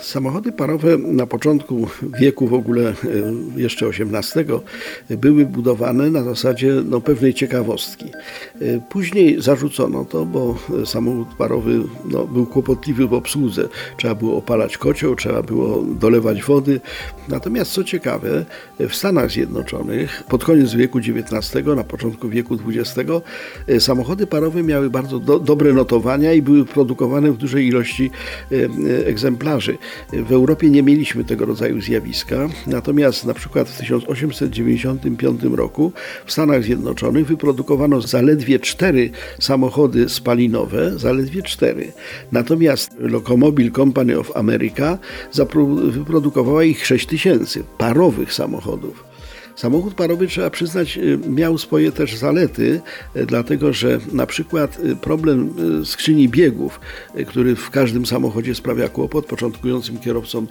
Samochody parowe na początku wieku w ogóle e, jeszcze XVIII były budowane na zasadzie no, pewnej ciekawostki. E, później zarzucono to, bo samochód parowy no, był kłopotliwy w obsłudze. Trzeba było opalać kocioł, trzeba było dolewać wody. Natomiast co ciekawe, w Stanach Zjednoczonych pod koniec wieku XIX, na początku wieku XX e, samochody parowe miały bardzo do, dobre notowania i były produkowane w dużej ilości egzemplarzy. W Europie nie mieliśmy tego rodzaju zjawiska, natomiast na przykład w 1895 roku w Stanach Zjednoczonych wyprodukowano zaledwie cztery samochody spalinowe, zaledwie cztery. Natomiast Locomobile Company of America wyprodukowała ich 6 tysięcy parowych samochodów. Samochód parowy, trzeba przyznać, y, miał swoje też zalety, y, dlatego że na przykład y, problem skrzyni biegów, który w każdym samochodzie sprawia kłopot, początkującym kierowcom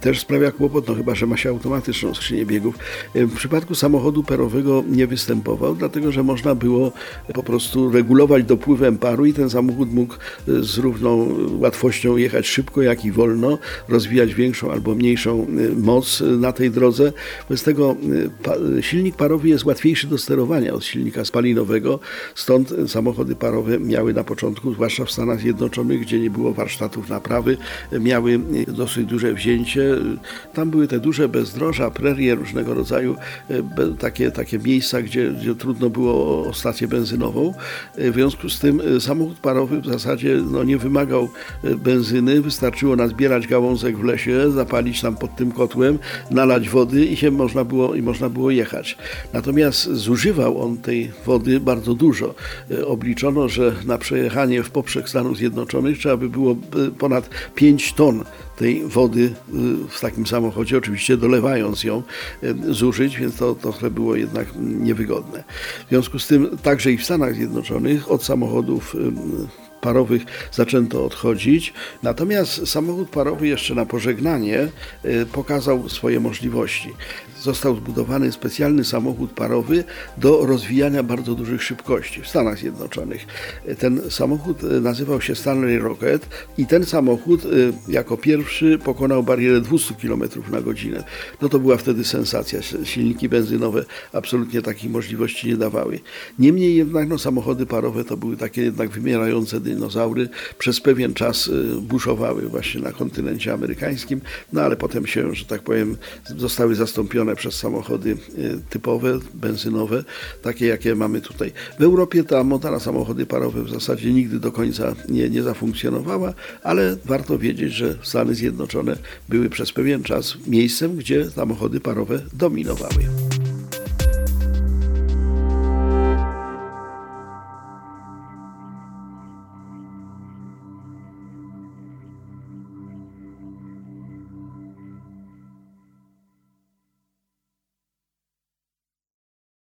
też sprawia kłopot, no chyba, że ma się automatyczną skrzynię biegów. W przypadku samochodu parowego nie występował, dlatego że można było po prostu regulować dopływem paru i ten samochód mógł z równą łatwością jechać szybko, jak i wolno, rozwijać większą albo mniejszą moc na tej drodze. Bez tego silnik parowy jest łatwiejszy do sterowania od silnika spalinowego, stąd samochody parowe miały na początku, zwłaszcza w Stanach Zjednoczonych, gdzie nie było warsztatów naprawy, miały dosyć duże wzięcie. Tam były te duże bezdroża, prerie różnego rodzaju, takie, takie miejsca, gdzie, gdzie trudno było o stację benzynową. W związku z tym samochód parowy w zasadzie no, nie wymagał benzyny, wystarczyło nazbierać gałązek w lesie, zapalić tam pod tym kotłem, nalać wody i się można było, i można można było jechać. Natomiast zużywał on tej wody bardzo dużo. E, obliczono, że na przejechanie w poprzek Stanów Zjednoczonych trzeba by było e, ponad 5 ton tej wody e, w takim samochodzie, oczywiście dolewając ją, zużyć, więc to trochę było jednak niewygodne. W związku z tym także i w Stanach Zjednoczonych od samochodów parowych zaczęto odchodzić. Natomiast samochód parowy jeszcze na pożegnanie pokazał swoje możliwości został zbudowany specjalny samochód parowy do rozwijania bardzo dużych szybkości w Stanach Zjednoczonych. Ten samochód e, nazywał się Stanley Rocket i ten samochód e, jako pierwszy pokonał barierę 200 km na godzinę. No to była wtedy sensacja. Silniki benzynowe absolutnie takich możliwości nie dawały. Niemniej jednak no, samochody parowe to były takie jednak wymierające dinozaury. Przez pewien czas e, buszowały właśnie na kontynencie amerykańskim, no ale potem się, że tak powiem, zostały zastąpione przez samochody y, typowe, benzynowe, takie jakie mamy tutaj. W Europie ta moda na samochody parowe w zasadzie nigdy do końca nie, nie zafunkcjonowała, ale warto wiedzieć, że Stany Zjednoczone były przez pewien czas miejscem, gdzie samochody parowe dominowały.